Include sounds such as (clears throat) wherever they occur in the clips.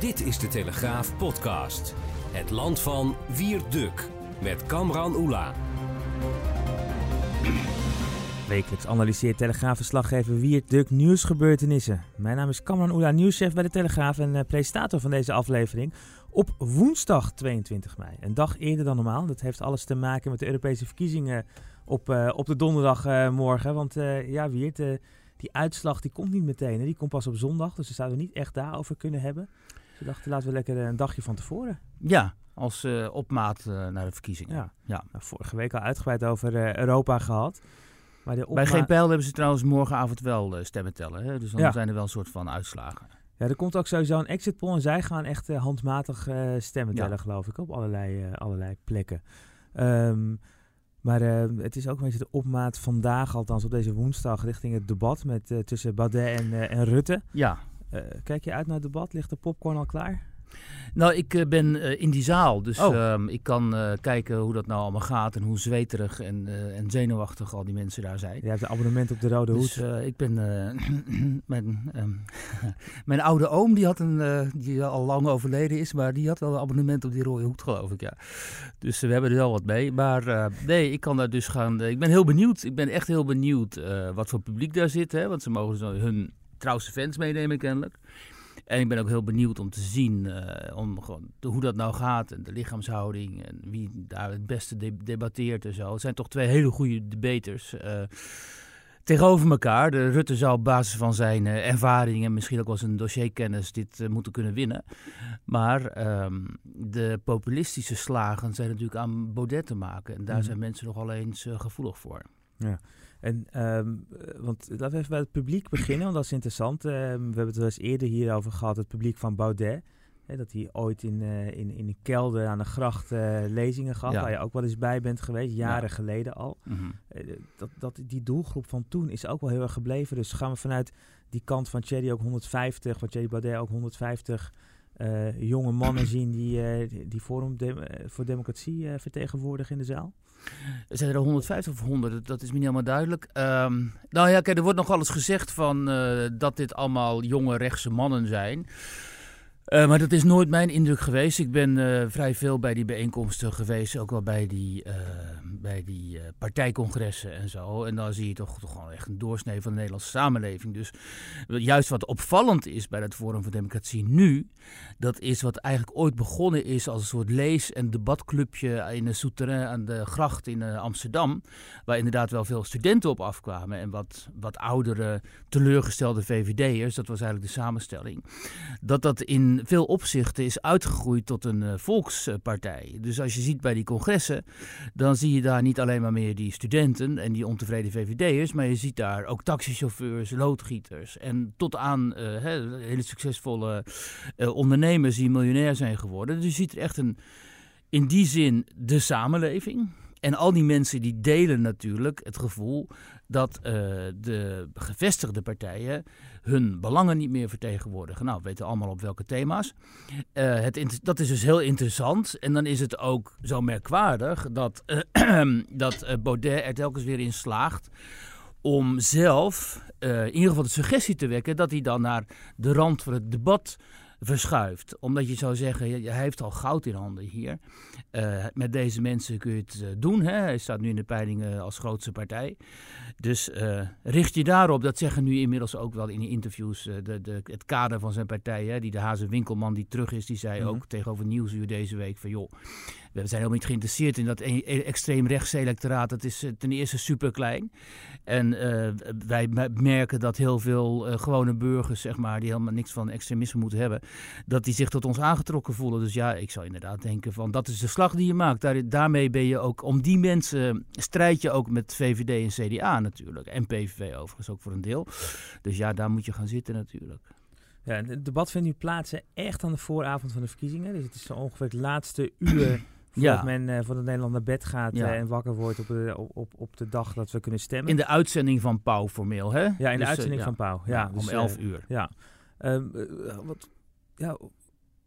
Dit is de Telegraaf podcast. Het land van Wierduk met Kamran Oela. Wekelijks analyseert Telegraaf-verslaggever Wiert Duk nieuwsgebeurtenissen. Mijn naam is Kamran Oela, nieuwschef bij de Telegraaf en uh, presentator van deze aflevering. Op woensdag 22 mei, een dag eerder dan normaal. Dat heeft alles te maken met de Europese verkiezingen op, uh, op de donderdagmorgen. Want ja, Wiert, die uitslag die komt niet meteen. Die komt pas op zondag, dus we zouden niet echt daarover kunnen hebben. We dachten, laten we lekker een dagje van tevoren. Ja, als uh, opmaat uh, naar de verkiezingen. Ja, ja. Nou, vorige week al uitgebreid over uh, Europa gehad. Maar de opma- Bij geen pijl hebben ze trouwens morgenavond wel stemmen tellen. Hè? Dus dan ja. zijn er wel een soort van uitslagen. Ja, er komt ook sowieso een exit poll en zij gaan echt handmatig stemmen tellen, ja. geloof ik, op allerlei, allerlei plekken. Um, maar het is ook een beetje de opmaat vandaag, althans op deze woensdag, richting het debat met, tussen Baudet en, en Rutte. Ja. Kijk je uit naar het debat? Ligt de popcorn al klaar? Nou, ik ben in die zaal, dus oh. um, ik kan kijken hoe dat nou allemaal gaat en hoe zweterig en, en zenuwachtig al die mensen daar zijn. Je hebt een abonnement op de Rode dus, Hoed. ik ben, (clears throat) mijn, um, (laughs) mijn oude oom, die, had een, die al lang overleden is, maar die had wel een abonnement op die Rode Hoed, geloof ik, ja. Dus we hebben er wel wat mee, maar nee, ik kan daar dus gaan, ik ben heel benieuwd, ik ben echt heel benieuwd wat voor publiek daar zit, hè, want ze mogen zo hun trouwste fans meenemen kennelijk. En ik ben ook heel benieuwd om te zien uh, om gewoon de, hoe dat nou gaat en de lichaamshouding en wie daar het beste de debatteert en zo. Het zijn toch twee hele goede debaters uh, tegenover elkaar. De Rutte zou op basis van zijn uh, ervaring en misschien ook wel zijn dossierkennis dit moeten kunnen winnen. Maar um, de populistische slagen zijn natuurlijk aan Baudet te maken. En daar mm. zijn mensen nogal eens gevoelig voor. Ja. En, um, want laten we even bij het publiek beginnen, want dat is interessant. Um, we hebben het wel eens eerder hierover gehad, het publiek van Baudet. Hè, dat hij ooit in, uh, in, in een kelder aan de gracht uh, lezingen gaf, ja. waar je ook wel eens bij bent geweest, jaren ja. geleden al. Mm -hmm. uh, dat, dat, die doelgroep van toen is ook wel heel erg gebleven. Dus gaan we vanuit die kant van Thierry ook 150, van Thierry Baudet ook 150 uh, jonge mannen zien die, uh, die Forum de voor Democratie vertegenwoordigen in de zaal? Zijn er 150 of 100? Dat is me niet helemaal duidelijk. Um, nou ja, kijk, er wordt nog alles gezegd van dat dit allemaal jonge rechtse mannen zijn. Uh, maar dat is nooit mijn indruk geweest. Ik ben uh, vrij veel bij die bijeenkomsten geweest, ook wel bij die, uh, bij die partijcongressen en zo. En dan zie je toch, toch gewoon echt een doorsnee van de Nederlandse samenleving. Dus juist wat opvallend is bij het Forum voor Democratie nu, dat is wat eigenlijk ooit begonnen is als een soort lees- en debatclubje in een souterrain aan de gracht in Amsterdam. Waar inderdaad wel veel studenten op afkwamen en wat, wat oudere, teleurgestelde VVD'ers. Dat was eigenlijk de samenstelling. Dat dat in veel opzichten is uitgegroeid tot een uh, volkspartij. Dus als je ziet bij die congressen, dan zie je daar niet alleen maar meer die studenten en die ontevreden VVD'ers, maar je ziet daar ook taxichauffeurs, loodgieters en tot aan he, hele succesvolle uh, ondernemers die miljonair zijn geworden. Dus je ziet er echt een, in die zin de samenleving. En al die mensen die delen natuurlijk het gevoel dat de gevestigde partijen hun belangen niet meer vertegenwoordigen. Nou, we weten allemaal op welke thema's. Uh, het, dat is dus heel interessant. En dan is het ook zo merkwaardig dat, uh, (clears throat) dat Baudet er telkens weer in slaagt om zelf in ieder geval de suggestie te wekken dat hij dan naar de rand van het debat verschuift. Omdat je zou zeggen, hij heeft al goud in handen hier. Uh, met deze mensen kun je het uh, doen. Hè? Hij staat nu in de peilingen als grootste partij. Dus uh, richt je daarop, dat zeggen nu inmiddels ook wel in de interviews, de, de, het kader van zijn partij. Hè? Die de Hazen Winkelman die terug is, die zei mm -hmm. ook tegenover Nieuwsuur deze week van joh, we zijn helemaal niet geïnteresseerd in dat e extreem rechts electoraat. Dat is ten eerste super klein. En wij merken dat heel veel gewone burgers, zeg maar, die helemaal niks van extremisme moeten hebben, dat die zich tot ons aangetrokken voelen. Dus ja, ik zou inderdaad denken van dat is de slag die je maakt. Daar, daarmee ben je ook, om die mensen strijd je ook met VVD en CDA natuurlijk. En PVV overigens ook voor een deel. Dus ja, daar moet je gaan zitten natuurlijk. Ja, het debat vindt nu plaats echt aan de vooravond van de verkiezingen. Dus het is zo ongeveer het laatste uur voordat ja. men uh, voor het Nederland naar bed gaat ja. uh, en wakker wordt op de, op, op de dag dat we kunnen stemmen. In de uitzending van Pauw formeel, hè? Ja, in de dus, uitzending uh, van Pauw. Ja, om dus, 11 uur. Ja. Um, wat, ja,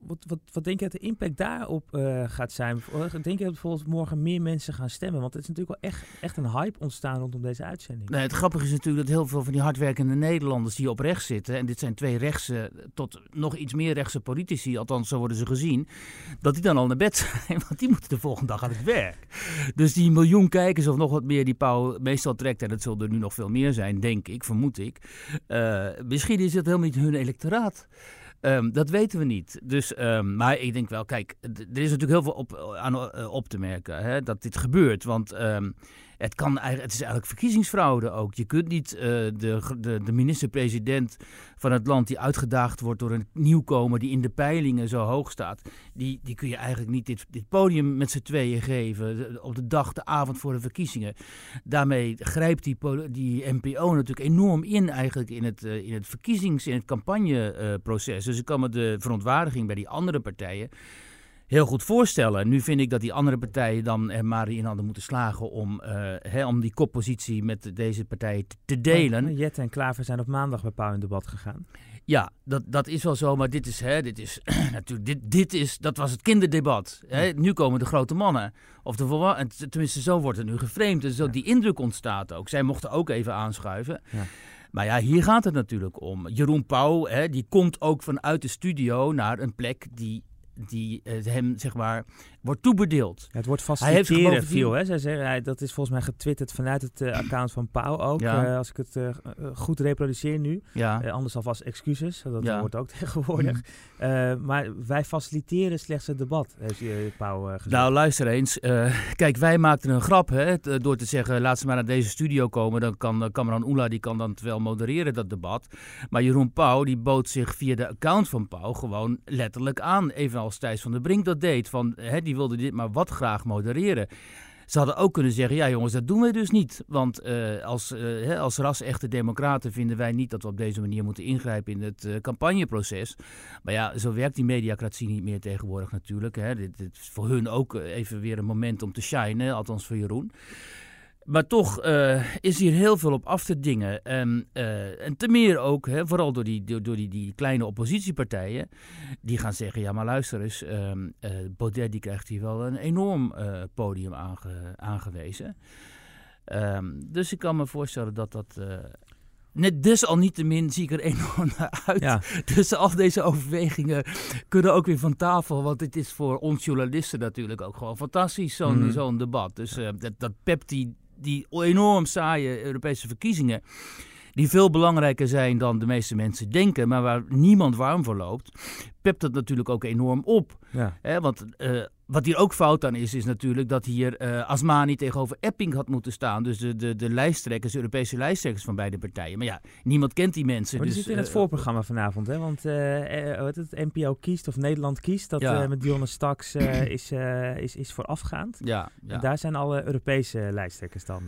wat, wat, wat denk je dat de impact daarop uh, gaat zijn? Denk je dat bijvoorbeeld morgen meer mensen gaan stemmen? Want het is natuurlijk wel echt, echt een hype ontstaan rondom deze uitzending. Nee, het grappige is natuurlijk dat heel veel van die hardwerkende Nederlanders die op rechts zitten, en dit zijn twee rechtse tot nog iets meer rechtse politici, althans zo worden ze gezien, dat die dan al naar bed zijn, (laughs) want die moeten de volgende dag aan het werk. Dus die miljoen kijkers of nog wat meer die Pauw meestal trekt, en dat zullen er nu nog veel meer zijn, denk ik, vermoed ik. Uh, misschien is het helemaal niet hun electoraat. Um, dat weten we niet. Dus, um, maar ik denk wel, kijk, er is natuurlijk heel veel op, aan uh, op te merken hè, dat dit gebeurt. Want um, het, kan het is eigenlijk verkiezingsfraude ook. Je kunt niet uh, de, de, de minister-president van het land die uitgedaagd wordt door een nieuwkomer die in de peilingen zo hoog staat, die, die kun je eigenlijk niet dit, dit podium met z'n tweeën geven op de dag, de avond voor de verkiezingen. Daarmee grijpt die, die NPO natuurlijk enorm in eigenlijk in het, uh, in het verkiezings- in het campagneproces. Dus ik kan me de verontwaardiging bij die andere partijen heel goed voorstellen. Nu vind ik dat die andere partijen dan er maar in hadden moeten slagen om, uh, hè, om die koppositie met deze partijen te, delen. Jette en Klaver zijn op maandag bij Pauw in debat gegaan. Ja, dat, dat is wel zo, maar dit is, hè, dit is (clears throat) natuurlijk, dit, dit is, dat was het kinderdebat. Hè. Nu komen de grote mannen. Of de tenminste, zo wordt het nu geframed. Dus die indruk ontstaat ook. Zij mochten ook even aanschuiven. Ja. Maar ja, hier gaat het natuurlijk om. Jeroen Pauw, hè, die komt ook vanuit de studio naar een plek die die uh, hem, zeg maar, wordt toebedeeld. Ja, het wordt faciliteren veel, hè? Zij zeggen, hij, dat is volgens mij getwitterd vanuit het uh, account van Pauw ook. Ja. Uh, als ik het goed reproduceer nu. Ja. anders alvast excuses, dat ja. wordt ook (laughs) tegenwoordig. Mm. maar wij faciliteren slechts het debat, heeft Pauw gezegd. Nou, luister eens. kijk, wij maakten een grap, hè, door te zeggen, laat ze maar naar deze studio komen. Dan kan Cameron Oela, die kan dan wel modereren, dat debat. Maar Jeroen Pauw, die bood zich via de account van Pauw gewoon letterlijk aan. Evenals Thijs van der Brink dat deed. Van, hè, die wilde dit maar wat graag modereren. Ze hadden ook kunnen zeggen, ja jongens, dat doen wij dus niet. Want uh, als, uh, als ras-echte democraten vinden wij niet dat we op deze manier moeten ingrijpen in het uh, campagneproces. Maar ja, zo werkt die mediacratie niet meer tegenwoordig natuurlijk. Hè. Dit, dit, is voor hun ook even weer een moment om te shinen, althans voor Jeroen. Maar toch uh, is hier heel veel op af te dingen. En, uh, en te meer ook, hè, vooral door, die, door, die, die kleine oppositiepartijen, die gaan zeggen: ja, maar luister eens, uh, Baudet die krijgt hier wel een enorm podium aange, aangewezen. Um, dus ik kan me voorstellen dat dat. Net desalniettemin zie ik er (laughs) enorm naar uit. Ja. Dus al deze overwegingen kunnen ook weer van tafel. Want het is voor ons journalisten natuurlijk ook gewoon fantastisch, zo'n mm. zo'n debat. Dus dat, dat pept die die enorm saaie Europese verkiezingen. Die veel belangrijker zijn dan de meeste mensen denken, maar waar niemand warm voor loopt, pept dat natuurlijk ook enorm op. Ja. want uh, wat hier ook fout aan is, is natuurlijk dat hier uh, Asmani tegenover Epping had moeten staan. Dus de, de, de lijsttrekkers, Europese lijsttrekkers van beide partijen. Maar ja, niemand kent die mensen. Maar die dus, zit in het uh, voorprogramma vanavond, hè? Want uh, wat het, NPO kiest of Nederland kiest, dat ja. met Dionne Staks is, is, is voorafgaand. Ja, ja. En daar zijn alle Europese lijsttrekkers dan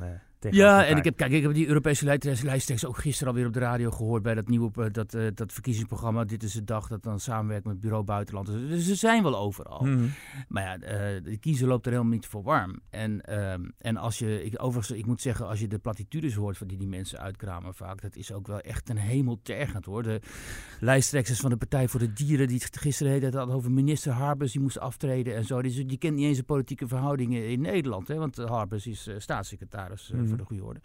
ja, en ik heb, kijk, ik heb die Europese lijsttrekkers ook gisteren alweer op de radio gehoord bij dat nieuwe eh, dat, uh, dat verkiezingsprogramma. Dit is de dag dat dan samenwerkt met Bureau Buitenland. Dus, ze zijn wel overal. Mm. Maar ja, uh, de kiezer loopt er helemaal niet voor warm. En, uh, en als je, ik, overigens, ik moet zeggen, als je de platitudes hoort van die die mensen uitkramen vaak, dat is ook wel echt een hemel tergend hoor. De lijsttrekkers van de Partij voor de Dieren, die gisteren het hadden over minister Harbers, die moest aftreden en zo. Die, die kent niet eens de politieke verhoudingen in Nederland. Hè, want Harbers is staatssecretaris mm. Voor de goede orde.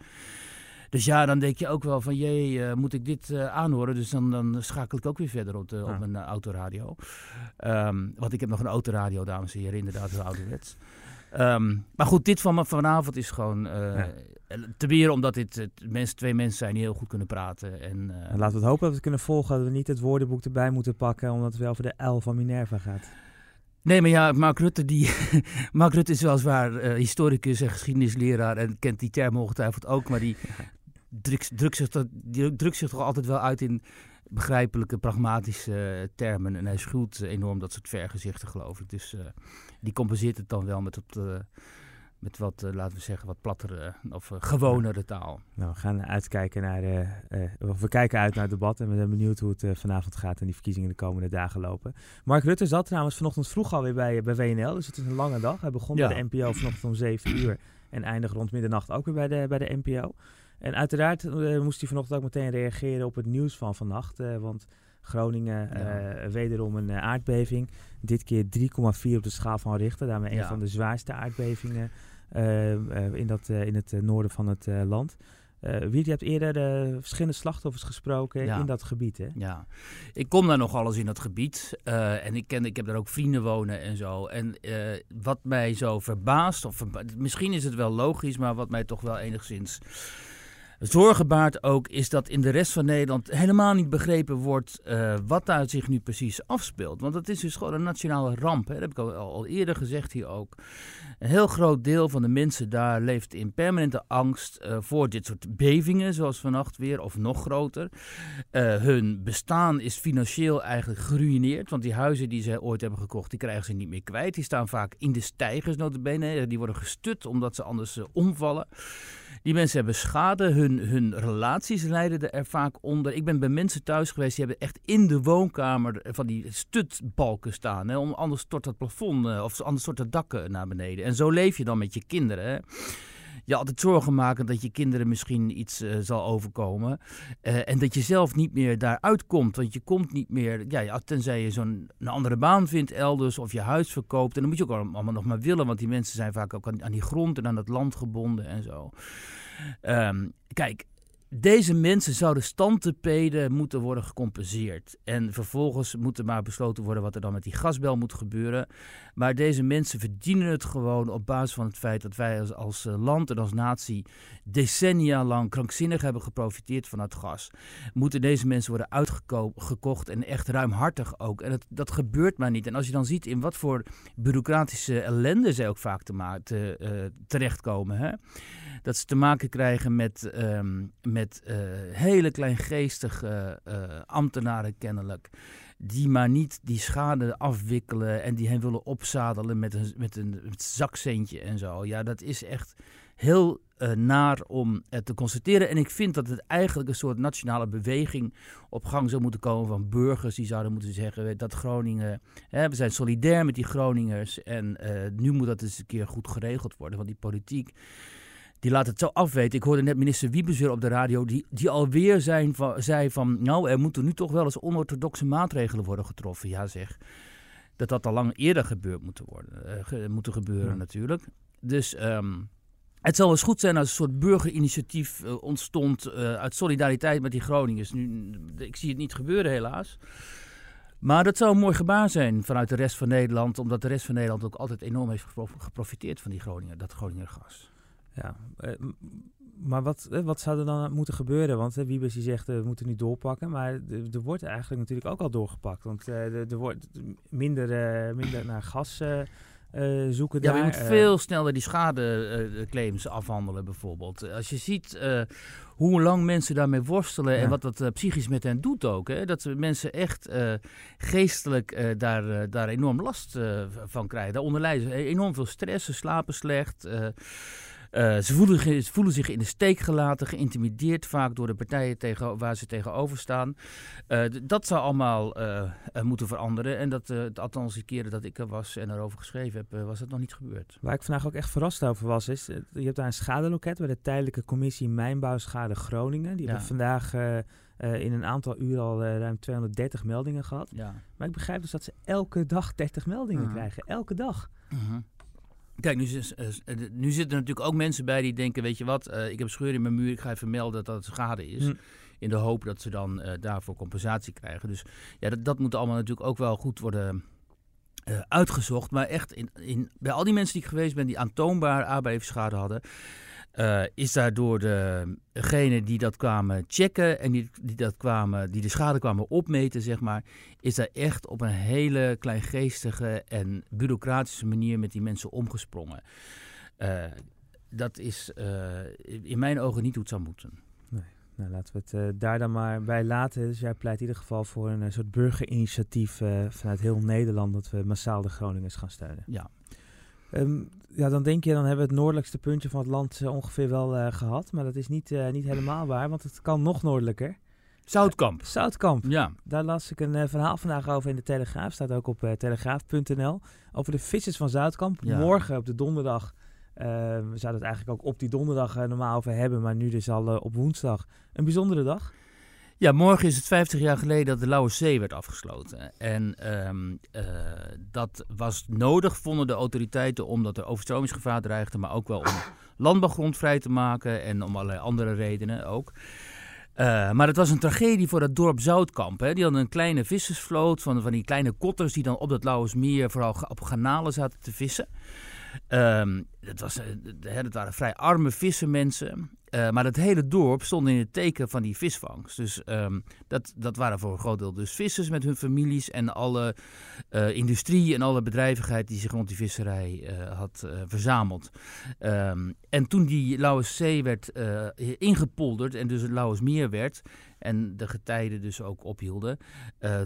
Dus ja, dan denk je ook wel van, jee, uh, moet ik dit uh, aanhoren? Dus dan, dan schakel ik ook weer verder op, de, op mijn uh, autoradio. Um, want ik heb nog een autoradio, dames en heren, inderdaad, de ouderwets. Um, maar goed, dit van vanavond is gewoon ja. te weer omdat dit mensen, twee mensen zijn die heel goed kunnen praten. En, en laten we het hopen dat we het kunnen volgen, dat we niet het woordenboek erbij moeten pakken, omdat het wel over de L van Minerva gaat. Nee, maar ja, Mark Rutte, die, (laughs) Mark Rutte is weliswaar uh, historicus en geschiedenisleraar en kent die term ongetwijfeld ook, maar die (laughs) drukt, drukt, zich, die drukt zich toch altijd wel uit in begrijpelijke, pragmatische termen. En hij schuwt enorm dat soort vergezichten, geloof ik. Dus uh, die compenseert het dan wel met op de met wat, uh, laten we zeggen, wat plattere of uh, gewonere taal. Nou, we gaan uitkijken naar, uh, we kijken uit naar het debat en we zijn benieuwd hoe het vanavond gaat en die verkiezingen de komende dagen lopen. Mark Rutte zat trouwens vanochtend vroeg alweer bij, bij WNL, dus het is een lange dag. Hij begon ja. bij de NPO vanochtend om 7 uur en eindigt rond middernacht ook weer bij de, bij de NPO. En uiteraard moest hij vanochtend ook meteen reageren op het nieuws van vannacht, want Groningen, Ja. eh, wederom een eh, aardbeving. Dit keer 3,4 op de schaal van Richter. Daarmee een van de zwaarste aardbevingen eh, eh, in, dat, eh, in het eh, noorden van het eh, land. Eh Wiert, je hebt eerder eh, verschillende slachtoffers gesproken Ja. in dat gebied, hè? Ja, ik kom daar nog alles in dat gebied. eh, en ik, ken, ik heb daar ook vrienden wonen en zo. En eh, wat mij zo verbaast, of verba- misschien is het wel logisch, maar wat mij toch wel enigszins zorgen baart ook, is dat in de rest van Nederland helemaal niet begrepen wordt eh, wat daar zich nu precies afspeelt. Want het is dus gewoon een nationale ramp. Hè? Dat heb ik al, eerder gezegd hier ook. Een heel groot deel van de mensen daar leeft in permanente angst eh, voor dit soort bevingen, zoals vannacht weer, of nog groter. Eh, hun bestaan is financieel eigenlijk geruineerd. Want die huizen die ze ooit hebben gekocht, die krijgen ze niet meer kwijt. Die staan vaak in de stijgers, notabene. Die worden gestut omdat ze anders omvallen. Die mensen hebben schade. Hun, hun relaties lijden er vaak onder. Ik ben bij mensen thuis geweest, die hebben echt in de woonkamer van die stutbalken staan. Hè, anders stort het plafond, eh, of anders stort het dak eh, naar beneden. En zo leef je dan met je kinderen. Hè je altijd zorgen maken dat je kinderen misschien iets eh, zal overkomen. Eh, en dat je zelf niet meer daaruit komt. Want je komt niet meer, ja, tenzij je zo'n een andere baan vindt elders of je huis verkoopt. En dan moet je ook allemaal nog maar willen, want die mensen zijn vaak ook aan, aan die grond en aan het land gebonden en zo. Ehm, kijk, deze mensen zouden standtepeden moeten worden gecompenseerd. En vervolgens moet er maar besloten worden wat er dan met die gasbel moet gebeuren. Maar deze mensen verdienen het gewoon op basis van het feit dat wij als, eh, land en als natie decennia lang krankzinnig hebben geprofiteerd van het gas. Moeten deze mensen worden uitgekocht en echt ruimhartig ook. En dat, dat gebeurt maar niet. En als je dan ziet in wat voor bureaucratische ellende zij ook vaak te, eh, terechtkomen. Hè? Dat ze te maken krijgen met, ehm, met eh, hele kleingeestige eh, ambtenaren kennelijk. Die maar niet die schade afwikkelen en die hen willen opzadelen met een, met een zakcentje en zo. Ja, dat is echt heel eh, naar om te constateren. En ik vind dat het eigenlijk een soort nationale beweging op gang zou moeten komen van burgers die zouden moeten zeggen dat Groningen, hè, we zijn solidair met die Groningers en nu moet dat eens een keer goed geregeld worden. Want die politiek, die laat het zo afweten. Ik hoorde net minister Wiebes weer op de radio, die, die alweer zijn van, zei van, nou, er moeten nu toch wel eens onorthodoxe maatregelen worden getroffen. Ja zeg, dat dat al lang eerder gebeurd moeten, worden, eh, moeten gebeuren Ja. natuurlijk. Dus ehm, het zou wel eens goed zijn als een soort burgerinitiatief eh, ontstond eh, uit solidariteit met die Groningers. Nu, ik zie het niet gebeuren helaas. Maar dat zou een mooi gebaar zijn vanuit de rest van Nederland, omdat de rest van Nederland ook altijd enorm heeft gepro- geprofiteerd van die Groninger, dat Groninger gas. Ja, eh, maar wat, eh, wat zou er dan moeten gebeuren? Want uh, Wiebes die zegt, eh, we moeten nu doorpakken. Maar er wordt eigenlijk natuurlijk ook al doorgepakt. Want eh, er wordt minder, eh, minder naar gas eh, eh, zoeken Ja, daar. je moet eh, veel sneller die schadeclaims afhandelen bijvoorbeeld. Als je ziet eh, hoe lang mensen daarmee worstelen en wat dat eh, psychisch met hen doet ook. Hè? Dat mensen echt eh, geestelijk eh, daar, eh, daar enorm last eh, van krijgen. Daaronder lijden ze enorm veel stress, ze slapen slecht. Eh, ze, voelen, ze voelen zich in de steek gelaten, geïntimideerd vaak door de partijen tegen, waar ze tegenover staan. Eh, dat zou allemaal eh, moeten veranderen. En dat, althans, de keren dat ik er was en erover geschreven heb, was dat nog niet gebeurd. Waar ik vandaag ook echt verrast over was, is je hebt daar een schadeloket bij de tijdelijke commissie Mijnbouwschade Groningen. Die Ja. hebben vandaag in een aantal uren al ruim 230 meldingen gehad. Ja. Maar ik begrijp dus dat ze elke dag 30 meldingen Mhm. krijgen. Elke dag. Kijk, nu, eh, eh, nu zitten er natuurlijk ook mensen bij die denken: Weet je wat, eh, ik heb scheur in mijn muur, ik ga even melden dat het schade is. Hm. In de hoop dat ze dan daarvoor compensatie krijgen. Dus ja, dat, dat moet allemaal natuurlijk ook wel goed worden uitgezocht. Maar echt, in, in, bij al die mensen die ik geweest ben die aantoonbaar aardbevingsschade hadden. Eh, is daardoor degene die dat kwamen checken en die, die, dat kwamen, die de schade kwamen opmeten, zeg maar, is daar echt op een hele kleingeestige en bureaucratische manier met die mensen omgesprongen. Eh, dat is eh, in mijn ogen niet hoe het zou moeten. Nou, laten we het daar dan maar bij laten. Dus jij pleit in ieder geval voor een soort burgerinitiatief vanuit heel Nederland dat we massaal de Groningers gaan steunen. Ja. Ehm, ja, dan denk je, dan hebben we het noordelijkste puntje van het land eh, ongeveer wel eh, gehad. Maar dat is niet, eh, niet helemaal waar, want het kan nog noordelijker. Zoutkamp. Zoutkamp. Ja. Daar las ik een verhaal vandaag over in de Telegraaf. Staat ook op telegraaf.nl. Over de vissers van Zoutkamp. Ja. Morgen op de donderdag. eh, we zouden het eigenlijk ook op die donderdag normaal over hebben. Maar nu dus al op woensdag. Een bijzondere dag. Ja, morgen is het 50 jaar geleden dat de Lauwe Zee werd afgesloten. En ehm, eh, dat was nodig, vonden de autoriteiten, omdat er overstromingsgevaar dreigde, maar ook wel om landbouwgrond vrij te maken en om allerlei andere redenen ook. Uh, maar het was een tragedie voor het dorp Zoutkamp. Hè. Die hadden een kleine vissersvloot van, van die kleine kotters die dan op dat Lauwersmeer vooral op garnalen zaten te vissen. Um, het, was, het eh, waren vrij arme vissenmensen. Uh, maar het hele dorp stond in het teken van die visvangst. Dus um, dat, dat waren voor een groot deel dus vissers met hun families en alle uh, industrie en alle bedrijvigheid die zich rond die visserij uh, had verzameld. Um, en toen die Lauwerszee werd ingepolderd en dus het Lauwersmeer werd en de getijden dus ook ophielden,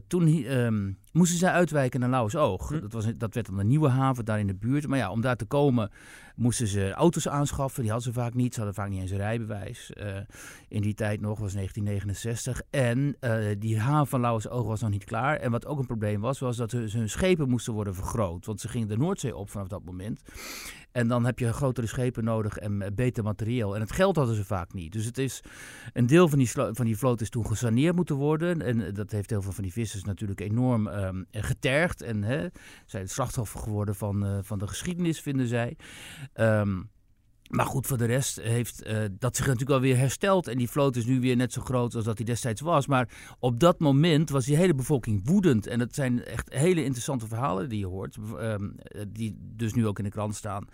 toen um, moesten zij uitwijken naar Lauwersoog. Hm. Dat, was, dat werd dan een nieuwe haven daar in de buurt. Maar ja, om daar te komen moesten ze auto's aanschaffen. Die hadden ze vaak niet. Ze hadden vaak niet eens een rijbewijs. Uh, in die tijd nog, was 1969. En uh, die haven van Lauwersoog was nog niet klaar. En wat ook een probleem was, was dat hun schepen moesten worden vergroot. Want ze gingen de Noordzee op vanaf dat moment. En dan heb je grotere schepen nodig en beter materieel. En het geld hadden ze vaak niet. Dus het is, een deel van die, van die vloot is toen gesaneerd moeten worden. En dat heeft heel veel van die vissers natuurlijk enorm um, getergd. En hè, zijn het slachtoffer geworden van, uh, van de geschiedenis, vinden zij. Um, maar goed, voor de rest heeft uh, dat zich natuurlijk alweer hersteld. En die vloot is nu weer net zo groot als dat hij destijds was. Maar op dat moment was die hele bevolking woedend. En dat zijn echt hele interessante verhalen die je hoort. Uh, die dus nu ook in de krant staan.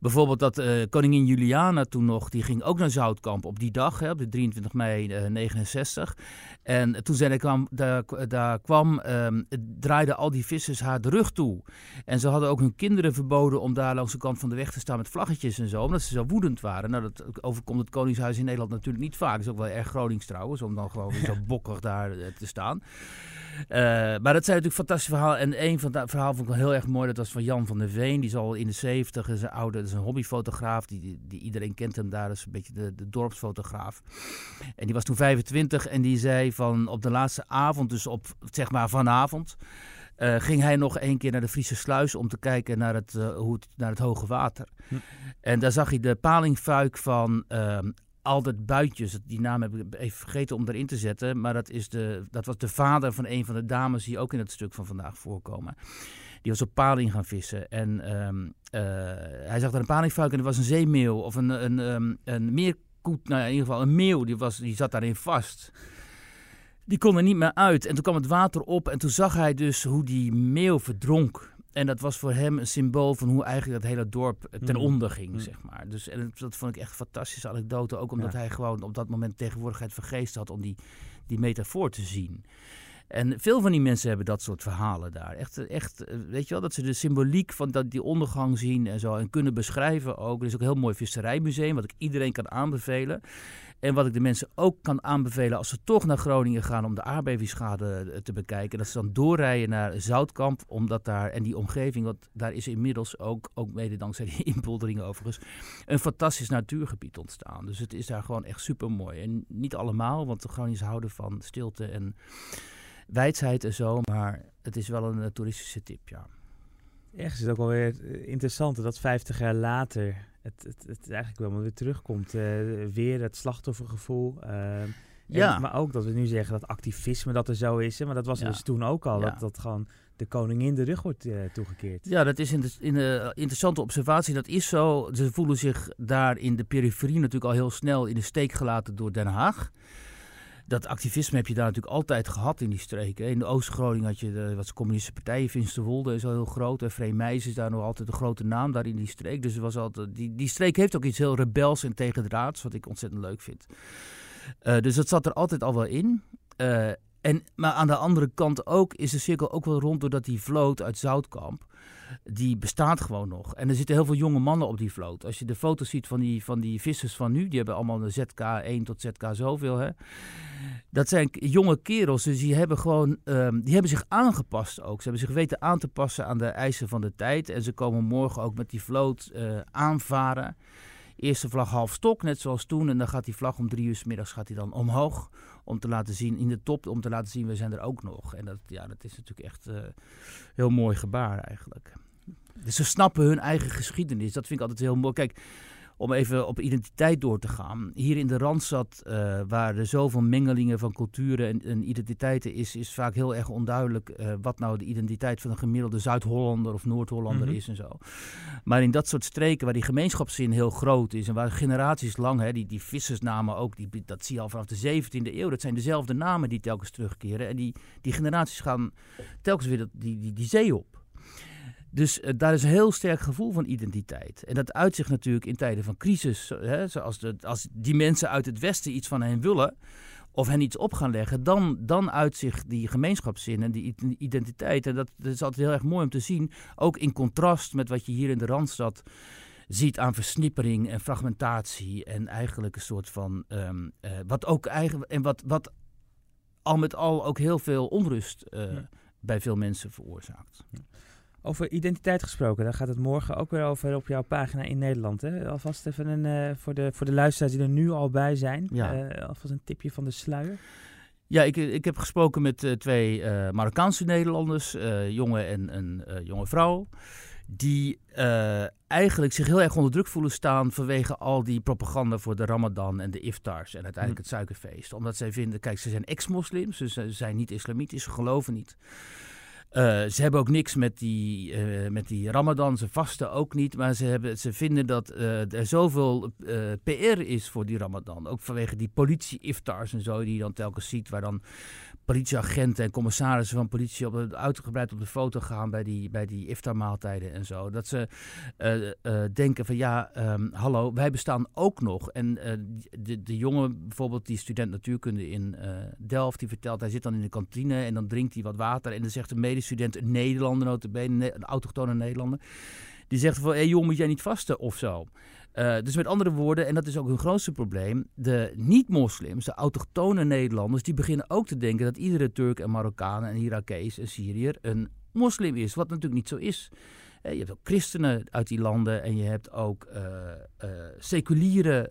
Bijvoorbeeld dat uh, koningin Juliana toen nog, die ging ook naar Zoutkamp op die dag, hè, op de 23 mei 69. En toen zij daar kwam, daar, daar kwam um, draaiden al die vissers haar de rug toe. En ze hadden ook hun kinderen verboden om daar langs de kant van de weg te staan met vlaggetjes en zo, omdat ze zo woedend waren. Nou, dat overkomt het Koningshuis in Nederland natuurlijk niet vaak. Dat is ook wel erg Gronings trouwens, om dan gewoon zo (laughs) bokkig daar te staan. Uh, maar dat zijn natuurlijk fantastische verhalen. En een van dat verhaal vond ik wel heel erg mooi. Dat was van Jan van der Veen. Die is al in de zeventig. is een dat is een hobbyfotograaf. Die, die, iedereen kent hem daar. Dat is een beetje de, de dorpsfotograaf. En die was toen 25. En die zei van op de laatste avond, dus op zeg maar vanavond. Uh, ging hij nog één keer naar de Friese Sluis om te kijken naar het, uh, hoe het, naar het hoge water. Hm. En daar zag hij de palingfuik van uh, altijd buitjes. Die naam heb ik even vergeten om erin te zetten. Maar dat, is de, dat was de vader van een van de dames die ook in het stuk van vandaag voorkomen. Die was op paling gaan vissen. En um, uh, hij zag daar een palingfuik en er was een zeemeeuw of een, een, um, een meerkoet. Nou ja, in ieder geval een meeuw. Die, was, die zat daarin vast. Die kon er niet meer uit. En toen kwam het water op en toen zag hij dus hoe die meeuw verdronk. En dat was voor hem een symbool van hoe eigenlijk dat hele dorp ten mhm. onder ging, mhm. zeg maar. Dus en dat vond ik echt een fantastische anekdote. Ook omdat hij gewoon op dat moment tegenwoordigheid vergeest had om die, die metafoor te zien. En veel van die mensen hebben dat soort verhalen daar. Echt, echt, weet je wel, dat ze de symboliek van dat, die ondergang zien en zo. En kunnen beschrijven ook. Er is ook een heel mooi visserijmuseum, wat ik iedereen kan aanbevelen. En wat ik de mensen ook kan aanbevelen als ze toch naar Groningen gaan om de aardbevingsschade eh, te bekijken. Dat ze dan doorrijden naar Zoutkamp, omdat daar, en die omgeving, want daar is inmiddels ook, ook mede dankzij die (laughs) inpolderingen overigens, een fantastisch natuurgebied ontstaan. Dus het is daar gewoon echt super mooi. En niet allemaal, want de Groningers houden van stilte en wijsheid en zo, maar het is wel een uh, toeristische tip, ja. Echt is het ook wel weer eh, interessant dat 50 jaar later het, het, het eigenlijk wel weer terugkomt. Uh, weer het slachtoffergevoel. Uh, ja. maar ook dat we nu zeggen dat activisme dat er zo is. Hè, maar dat was dus toen ook al. Dat, dat gewoon de koningin de rug wordt uh, toegekeerd. Ja, dat is in de, in interessante observatie. Dat is zo. Ze voelen zich daar in de periferie natuurlijk al heel snel in de steek gelaten door Den Haag dat activisme heb je daar natuurlijk altijd gehad in die streken. In de Oost-Groningen had je de, wat communistische partijen, Finsterwolde is al heel groot. En Vreemijs is daar nog altijd een grote naam daar in die streek. Dus was altijd, die, die streek heeft ook iets heel rebels en tegendraads, wat ik ontzettend leuk vind. Uh, dus dat zat er altijd al wel in. Uh, en, maar aan de andere kant ook is de cirkel ook wel rond doordat die vloot uit Zoutkamp die bestaat gewoon nog. En er zitten heel veel jonge mannen op die vloot. Als je de foto's ziet van die, van die vissers van nu, die hebben allemaal een ZK1 tot ZK zoveel. Hè? Dat zijn jonge kerels, dus die hebben gewoon, um, die hebben zich aangepast ook. Ze hebben zich weten aan te passen aan de eisen van de tijd. En ze komen morgen ook met die vloot uh, aanvaren. Eerste vlag half stok, net zoals toen. En dan gaat die vlag om drie uur s middags gaat dan omhoog. Om te laten zien, in de top, om te laten zien, we zijn er ook nog. En dat, ja, dat is natuurlijk echt uh, heel mooi gebaar eigenlijk. Dus ze snappen hun eigen geschiedenis. Dat vind ik altijd heel mooi. Kijk, om even op identiteit door te gaan. Hier in de Randstad, uh, waar er zoveel mengelingen van culturen en, en identiteiten is, is vaak heel erg onduidelijk uh, wat nou de identiteit van een gemiddelde Zuid-Hollander of Noord-Hollander Mhm. is en zo. Maar in dat soort streken waar die gemeenschapszin heel groot is en waar generaties lang, hè, die, die vissersnamen ook, die, dat zie je al vanaf de 17e eeuw, dat zijn dezelfde namen die telkens terugkeren. En die, die generaties gaan telkens weer dat, die, die, die zee op. Dus eh, daar is een heel sterk gevoel van identiteit. En dat uitzicht natuurlijk in tijden van crisis. Hè, zoals de, als die mensen uit het Westen iets van hen willen. of hen iets op gaan leggen. dan, dan uitzicht die gemeenschapszin en die identiteit. En dat, dat is altijd heel erg mooi om te zien. Ook in contrast met wat je hier in de Randstad ziet aan versnippering en fragmentatie. en eigenlijk een soort van. ehm, eh, wat ook eigenlijk. en wat, wat al met al ook heel veel onrust eh, Ja. bij veel mensen veroorzaakt. Over identiteit gesproken, daar gaat het morgen ook weer over op jouw pagina in Nederland. Hè? Alvast even een, eh, voor, de, voor de luisteraars die er nu al bij zijn. Ja. eh, alvast een tipje van de sluier. Ja, ik, ik heb gesproken met eh, twee eh, Marokkaanse Nederlanders, eh jongen en een eh, jonge vrouw. Die eh, eigenlijk zich heel erg onder druk voelen staan vanwege al die propaganda voor de Ramadan en de iftars en uiteindelijk het suikerfeest. Omdat zij vinden, kijk, ze zijn ex-moslims, dus ze zijn niet islamitisch, ze geloven niet. Eh, ze hebben ook niks met die, eh, met die Ramadan, ze vasten ook niet, maar ze, hebben, ze vinden dat eh, er zoveel PR is voor die Ramadan. Ook vanwege die politie-iftars en zo, die je dan telkens ziet, waar dan politieagenten en commissarissen van politie op uitgebreid op de foto gaan bij die, bij die iftarmaaltijden en zo. Dat ze denken van ja, ehm, hallo, wij bestaan ook nog. En de, de jongen, bijvoorbeeld die student natuurkunde in Delft, die vertelt, hij zit dan in de kantine en dan drinkt hij wat water. En dan zegt een medestudent, een Nederlander notabene, ne- een autochtone Nederlander, die zegt van, hé hey, jongen, moet jij niet vasten of zo? Eh, dus met andere woorden, en dat is ook hun grootste probleem, de niet-moslims, de autochtone Nederlanders, die beginnen ook te denken dat iedere Turk en Marokkaan en Irakees en Syriër een moslim is, wat natuurlijk niet zo is. Eh, Je hebt ook christenen uit die landen en je hebt ook eh, eh, seculiere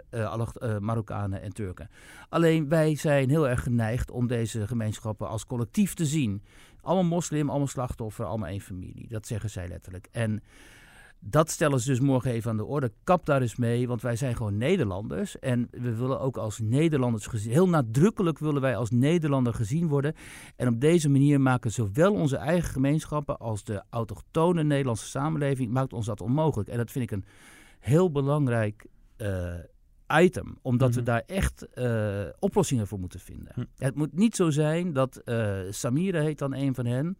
Marokkanen en Turken. Alleen wij zijn heel erg geneigd om deze gemeenschappen als collectief te zien. Allemaal moslim, allemaal slachtoffer, allemaal één familie. Dat zeggen zij letterlijk. En dat stellen ze dus morgen even aan de orde. Kap daar eens mee, want wij zijn gewoon Nederlanders. En we willen ook als Nederlanders gezien, heel nadrukkelijk willen wij als Nederlander gezien worden. En op deze manier maken zowel onze eigen gemeenschappen als de autochtone Nederlandse samenleving, maakt ons dat onmogelijk. En dat vind ik een heel belangrijk eh, item, omdat we Mhm. daar echt eh, oplossingen voor moeten vinden. Hm. Het moet niet zo zijn dat eh Samira heet dan een van hen,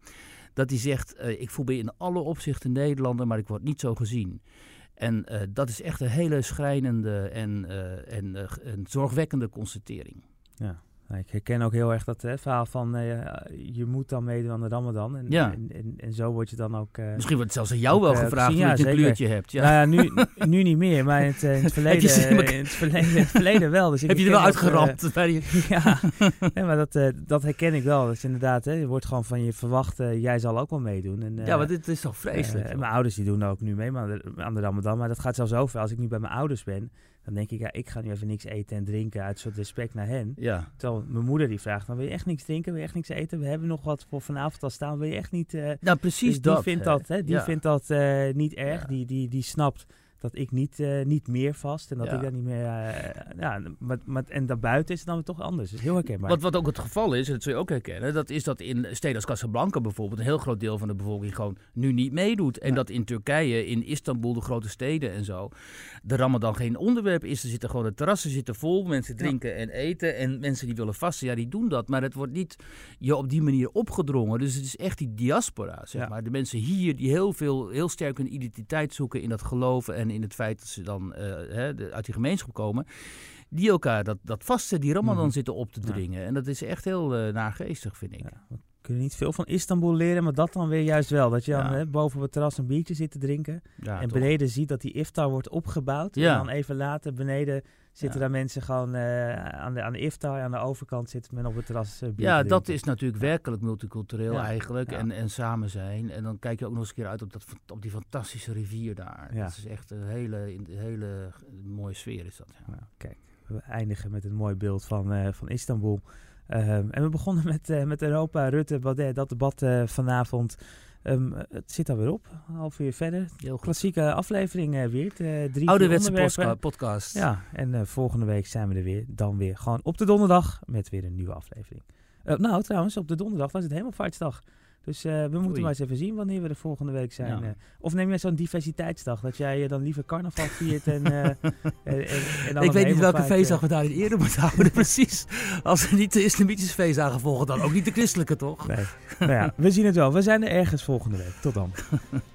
dat hij zegt, eh, ik voel me in alle opzichten Nederlander, maar ik word niet zo gezien. En eh, dat is echt een hele schrijnende en, eh, en een zorgwekkende constatering. Ja. Nou, ik herken ook heel erg dat hè, verhaal van eh, je moet dan meedoen aan de Ramadan. En, Ja. en, en, en zo word je dan ook... eh, Misschien wordt het zelfs aan jou wel eh, gevraagd gezien, ja, je een kleurtje hebt. Ja. Nou ja, nu, (laughs) nu niet meer, maar in het, in het (laughs) verleden, in het verleden, in het verleden wel. Dus (laughs) ik Heb je er wel uitgeramd? die- ja, nee, maar dat, dat herken ik wel. Dat is inderdaad, hè, je wordt gewoon van je verwacht, jij zal ook wel meedoen. En, ja, maar dit is toch vreselijk? mijn ouders die doen ook nu mee maar aan de, aan de Ramadan. Maar dat gaat zelfs over. Als ik nu bij mijn ouders ben, dan denk ik, ja, ik ga nu even niks eten en drinken uit soort respect naar hen. ja. Terwijl mijn moeder die vraagt, dan wil je echt niks drinken, wil je echt niks eten? We hebben nog wat voor vanavond al staan, wil je echt niet... eh, Nou, precies dus die vindt hè. dat, hè, die Ja. vindt dat eh, niet erg. Ja. Die, die, die snapt dat ik niet, eh, niet meer vast en dat Ja. ik daar niet meer... eh, ja, maar, maar, en daarbuiten is het dan weer toch anders. Dat is heel herkenbaar. Wat, wat ook het geval is, en dat zul je ook herkennen, dat is dat in steden als Casablanca bijvoorbeeld een heel groot deel van de bevolking gewoon nu niet meedoet. En Ja. dat in Turkije, in Istanbul, de grote steden en zo, de Ramadan geen onderwerp is. Er zitten gewoon de terrassen zitten vol, mensen drinken en eten. En mensen die willen vasten, ja, die doen dat. Maar het wordt niet je op die manier opgedrongen. Dus het is echt die diaspora, zeg Ja. maar. De mensen hier die heel veel, heel sterk hun identiteit zoeken in dat geloven en in het feit dat ze dan eh, hè, uit die gemeenschap komen. Die elkaar dat, dat vasten, die Ramadan Mhm. zitten op te Ja. dringen. En dat is echt heel eh naargeestig, vind ik. Ja, we kunnen niet veel van Istanbul leren, maar dat dan weer juist wel. Dat je dan Ja. hè, boven op het terras een biertje zit te drinken. En toch. beneden ziet dat die iftar wordt opgebouwd. Ja. En dan even later beneden zitten daar mensen gewoon eh, aan, de, aan de iftar. Aan de overkant zit men op het terras eh, Ja, dat is natuurlijk werkelijk multicultureel eigenlijk. En, en samen zijn. En dan kijk je ook nog eens een keer uit op, dat, op die fantastische rivier daar. Ja. Dat is echt een hele, een hele mooie sfeer is dat. Ja. Nou, kijk, we eindigen met een mooi beeld van, eh, van Istanbul. Ehm, en we begonnen met, met Europa, Rutte, Baudet, dat debat vanavond. Ehm, het zit alweer op, een half uur verder. Heel. Klassieke aflevering uh, weer. Uh, drie Ouderwetse podcast. Ja, en uh, volgende week zijn we er weer. Dan weer gewoon op de donderdag met weer een nieuwe aflevering. nou, trouwens, op de donderdag was het Hemelvaartsdag. Dus uh, we moeten Oei. maar eens even zien wanneer we de volgende week zijn. Ja. Uh, of neem jij zo'n diversiteitsdag, dat jij uh, dan liever carnaval viert en... (laughs) en, en, en Ik weet niet welke feestdag we daarin eerder moeten houden, (laughs) precies. Als we niet de islamitische feestdagen volgen, dan ook niet de christelijke, toch? Nee. nou ja, we zien het wel. We zijn er ergens volgende week. Tot dan. (laughs)